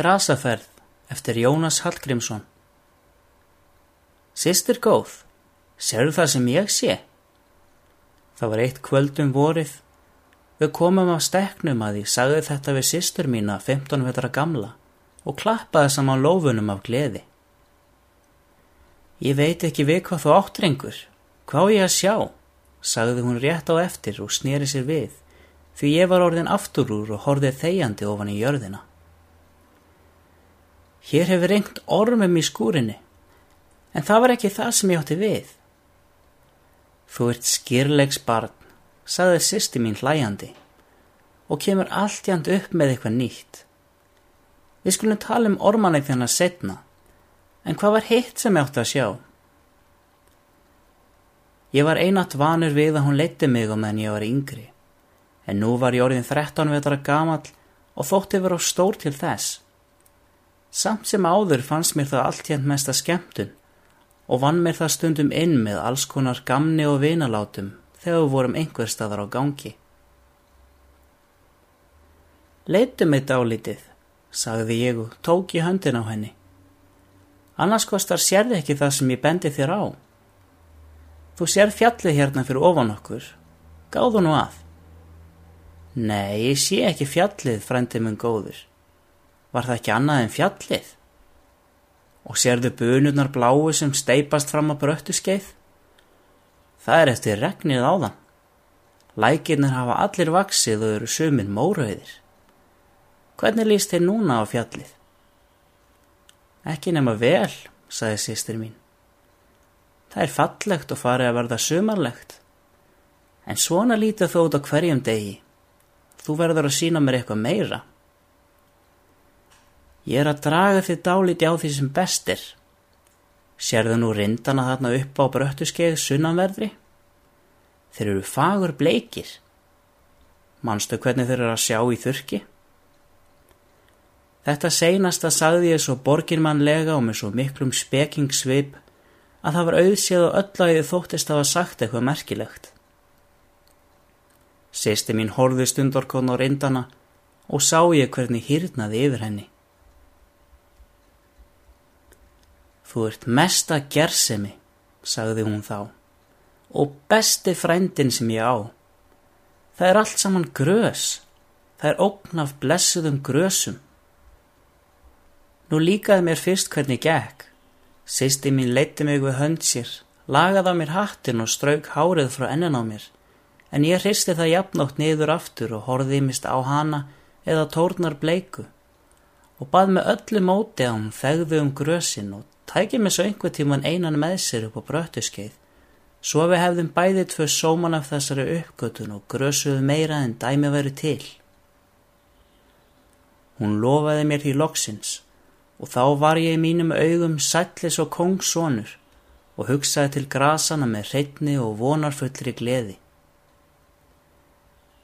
Grasaferð eftir Jónas Hallgrímsson Sistir góð, sérðu það sem ég sé? Það var eitt kvöldum vorið. Við komum af steknum að ég sagði þetta við sistur mína 15 vetra gamla og klappaði saman lófunum af gleði. Ég veit ekki við hvað þú áttrengur, hvað ég að sjá, sagði hún rétt á eftir og sneri sér við, því ég var orðin aftur úr og horfið þegjandi ofan í jörðina. Hér hefur rengt ormum í skúrinni, en það var ekki það sem ég átti við. Þú ert skýrlegs barn, sagði sýsti mín hlæjandi og kemur allt jænt upp með eitthvað nýtt. Við skulum tala um ormanæg þennar setna, en hvað var hitt sem ég átti að sjá? Ég var einatt vanur við að hún leitti mig um en ég var yngri, en nú var ég orðin 13 vetra gamal og þótti vera stór til þess. Samt sem áður fannst mér það allt hérnt mesta skemmtun og vann mér það stundum inn með alls konar gamni og vinalátum þegar við vorum einhver staðar á gangi. Leitu mig dálítið, sagði ég og tók í höndin á henni. Annars kostar sérði ekki það sem ég bendi þér á. Þú sér fjallið hérna fyrir ofan okkur. Gáðu nú að. Nei, ég sé ekki fjallið, frændið mun góður. Var það ekki annað en fjallið? Og sérðu bunurnar bláu sem steipast fram á bröttu skeið? Það er eftir regnið á þann. Lækirnir hafa allir vaksið og eru sumir mórauðir. Hvernig líst þér núna á fjallið? Ekki nema vel, sagði sýstir mín. Það er fallegt og farið að verða sumarlegt. En svona lítið þó út á hverjum degi. Þú verður að sína mér eitthvað meira. Ég er að draga þið dáliti á því sem bestir. Sérðu nú rindana þarna upp á bröttuskeið sunnanverðri? Þeir eru fagur bleikir. Manstu hvernig þeir eru að sjá í þurki? Þetta seinasta sagði ég svo borginmannlega og með svo miklum spekingsvip að það var auðséð og öll að ég þóttist að hafa sagt eitthvað merkilegt. Sýsti mín horði stundorkon á rindana og sá ég hvernig hýrnaði yfir henni. Þú ert mesta gersemi, sagði hún þá, og besti frændin sem ég á. Það er allt saman grös, það er ógn af blessuðum grösum. Nú líkaði mér fyrst hvernig gekk. Sýsti mín leitti mig við hönd sér, lagaði á mér hattin og strauk hárið frá ennin á mér, en ég hristi það jafnátt niður aftur og horði mist á hana eða tórnar bleiku og bað með öllu móti að hún þegði um grösin og tækið mig svo einhver tíman einan með sér upp á bröttuskeið, svo við hefðum bæði tvö sóman af þessari uppgötun og grösuðu meira en dæmi veru til. Hún lofaði mér því loksins og þá var ég í mínum augum sætlis og kongssonur og hugsaði til grasana með hreitni og vonarfullri gleði.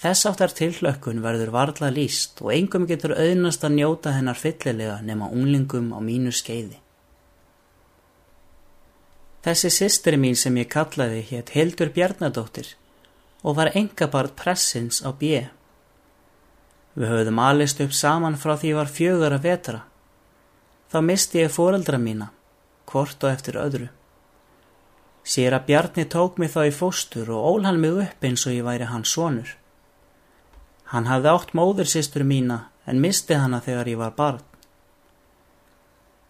Þess áttar tilhlökkun verður varla líst og engum getur auðnast að njóta hennar fyllilega nema unglingum á mínu skeiði. Þessi systri mín sem ég kallaði hétt Hildur Bjarnadóttir og var engabart pressins á bjö. Við höfðum alist upp saman frá því ég var fjögur að vetra. Þá misti ég fóreldra mína, hvort og eftir öðru. Sér að Bjarni tók mig þá í fóstur og ól hann mig upp eins og ég væri hans sonur. Hann hafði átt móðursistur mína en misti hana þegar ég var barn.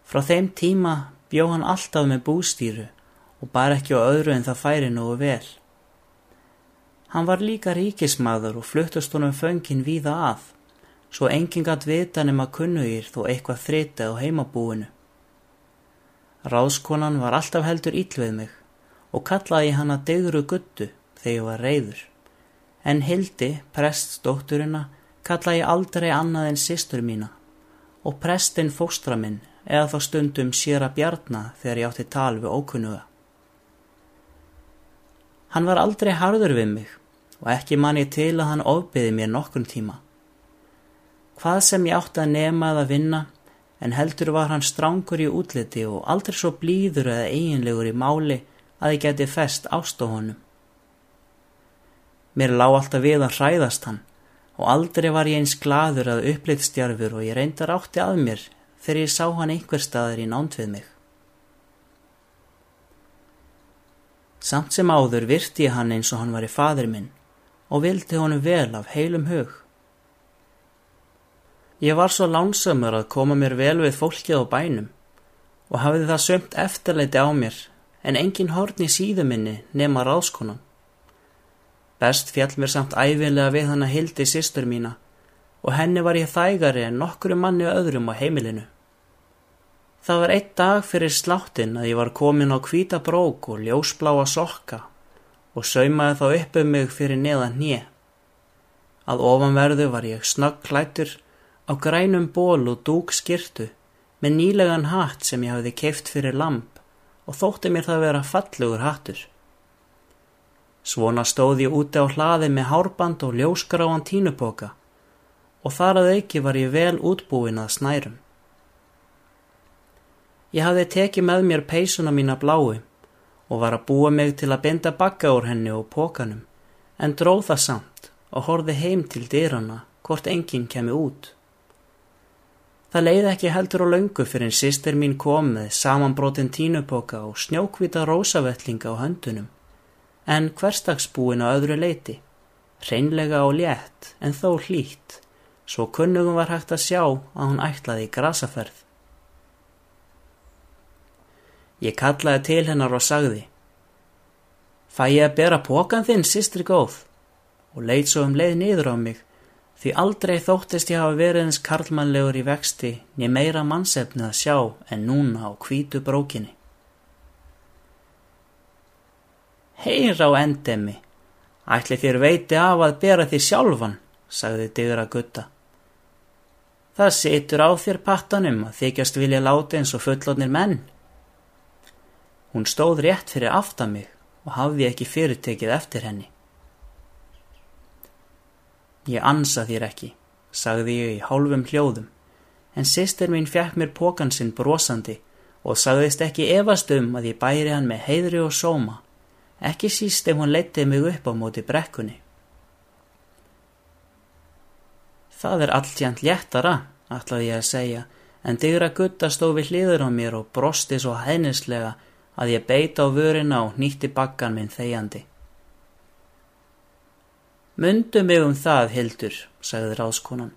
Frá þeim tíma bjó hann alltaf með bústýru og bar ekki á öðru en það færi nógu vel. Hann var líka ríkismadur og fluttast honum föngin víða að, svo enginn gætt vita nema kunnugir þó eitthvað þrita á heimabúinu. Ráðskonan var alltaf heldur íll við mig og kallaði hann að degru guttu þegar ég var reyður, en Hildi, prestsdótturina, kallaði ég aldrei annað en sýstur mína og prestinn fóstra minn eða þá stundum sér að bjarna þegar ég átti tal við ókunnuga. Hann var aldrei harður við mig og ekki man ég til að hann ofbyði mér nokkrum tíma. Hvað sem ég átti að nema eða vinna en heldur var hann strángur í útliti og aldrei svo blíður eða eiginlegur í máli að ég geti fest ást á honum. Mér lág alltaf við að hræðast hann og aldrei var ég eins gladur að upplýttstjarfur og ég reyndar átti að mér þegar ég sá hann einhver staðar í nánt við mig. Samt sem áður virti ég hann eins og hann var í fadur minn og vildi honum vel af heilum hug. Ég var svo lánsamur að koma mér vel við fólkið á bænum og hafði það sömt eftirleiti á mér en engin horn í síðu minni nema ráðskonan. Best fjall mér samt æfinlega við hann að hildi sýstur mína og henni var ég þægari en nokkru manni öðrum á heimilinu. Það var eitt dag fyrir sláttin að ég var komin á kvíta brók og ljósbláa sokka og saumaði þá uppu um mig fyrir neðan hnið. Að ofanverðu var ég snögg klættur á grænum ból og dúk skirtu með nýlegan hatt sem ég hafði keift fyrir lamp og þótti mér það vera fallugur hattur. Svona stóð ég úti á hlaði með hárband og ljósgráan tínuboka og þar að auki var ég vel útbúin að snærum. Ég hafði tekið með mér peysuna mína blái og var að búa mig til að binda bakka úr henni og pókanum en dróð það samt og horfi heim til dyrana hvort enginn kemi út. Það leiði ekki heldur og löngu fyrir en sýster mín kom með samanbrotin tínuboka og snjókvita rósavellinga á höndunum en hverstagsbúin á öðru leiti, reynlega og létt en þó hlýtt, svo kunnugum var hægt að sjá að hún ætlaði í grasaferð. Ég kallaði til hennar og sagði, Fæ ég að bera pókan þinn, sistri góð, og leit svo um leið niður á mig, því aldrei þóttist ég hafa verið eins karlmannlegur í vexti niður meira mannsefnið að sjá en núna á kvítu brókinni. Heyra á endemi, ætli þér veiti af að bera því sjálfan, sagði digra gutta. Það situr á þér pattanum að þykjast vilja láti eins og fullotnir menn. Hún stóð rétt fyrir aftan mig og hafði ekki fyrirtekið eftir henni. Ég ansa þér ekki, sagði ég í hálfum hljóðum, en sýster mín fjekk mér pókansinn brosandi og sagðist ekki efast um að ég bæri hann með heiðri og sóma ekki síst ef hún leitti mig upp á móti brekkunni. Það er alltjant léttara, ætlaði ég að segja, en digra gutta stóð við hliður á mér og brosti svo hæðnislega að ég beita á vörina og nýtti bakkan minn þegjandi. Mundu mig um það, Hildur, sagði ráðskonan,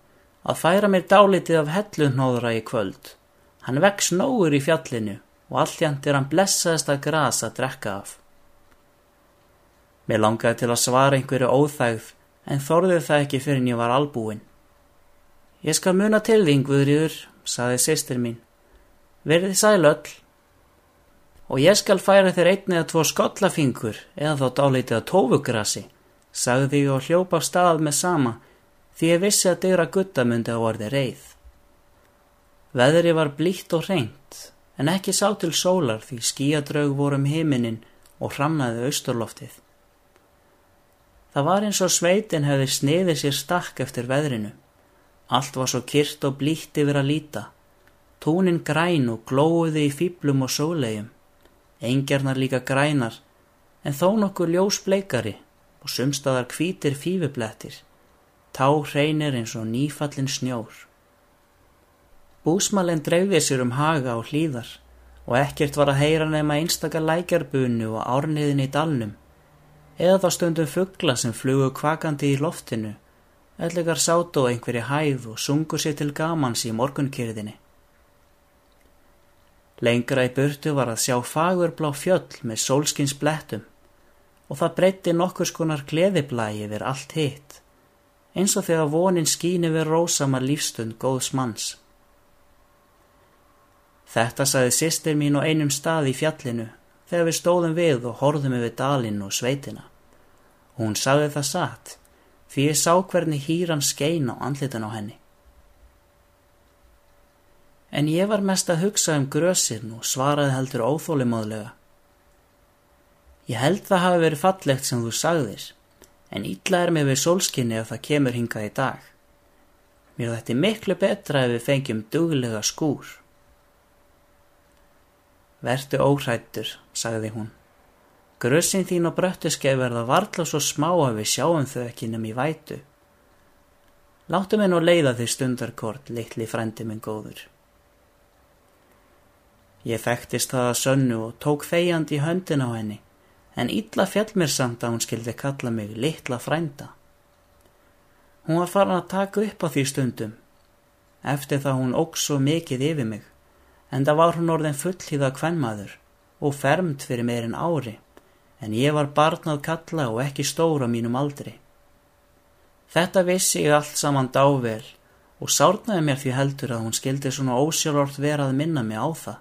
að færa mér dálitið af hellunóðra í kvöld. Hann vex nógur í fjallinu og alltjant er hann blessaðast að grasa að drekka af. Mér langaði til að svara einhverju óþægð en þorðið það ekki fyrir en ég var albúin. Ég skal muna til þín, Guðriður, saði sýstir mín. Verðið sæl öll. Og ég skal færa þér einn eða tvo skollafingur eða þá dálítið að tófugrasi, sagði ég og hljópa á stað með sama því ég vissi að dyra guttamundi á orði reið. Veðri var blíkt og reynt en ekki sá til sólar því skíadraug vorum heiminin og hramnaði austurloftið. Það var eins og sveitin hefði sniðið sér stakk eftir veðrinu. Allt var svo kyrt og blíkt yfir að líta. Túnin græn og glóði í fýblum og sólegjum. Engjarnar líka grænar, en þó nokkur ljós bleikari og sumstaðar kvítir fýfublettir. Tá hreinir eins og nýfallin snjór. Búsmalinn dreifði sér um haga og hlýðar og ekkert var að heyra nema einstakar lækjarbunu og árniðin í dalnum eða stundum fuggla sem flugu kvakandi í loftinu, ellegar sátu á einhverju hæð og sungu sér til gamans í morgunkyrðinni. Lengra í burtu var að sjá fagurblá fjöll með sólskins blettum og það breytti nokkur skonar gleðiblægi yfir allt hitt, eins og þegar vonin skín yfir rósamar lífstund góðs manns. Þetta saði sýstir mín á einum stað í fjallinu þegar við stóðum við og horðum yfir dalinn og sveitina. Hún sagði það satt, því ég sá hvernig hýran skein á andlitan á henni. En ég var mest að hugsa um grösirn og svaraði heldur óþólimóðlega. Ég held það hafi verið fallegt sem þú sagðir, en ítla er mig við sólskinni ef það kemur hingað í dag. Mér þetta er miklu betra ef við fengjum duglega skúr. Vertu óhrættur, sagði hún. Grössin þín og bröttuskeið verða varla svo smá að við sjáum þau ekki nefn í vætu. Láttu mig nú leiða því stundarkort, litli frendi minn góður. Ég fæktist það að sönnu og tók þegjandi í höndin á henni, en illa fjall mér samt að hún skildi kalla mig litla frænda. Hún var farin að taka upp á því stundum, eftir það hún óks svo mikið yfir mig, en það var hún orðin fullhíða kvennmaður og fermt fyrir meirinn ári, en ég var barnað kalla og ekki stóra mínum aldri. Þetta vissi ég allt saman dável og sárnaði mér því heldur að hún skildi svona ósjálfort vera að minna mig á það.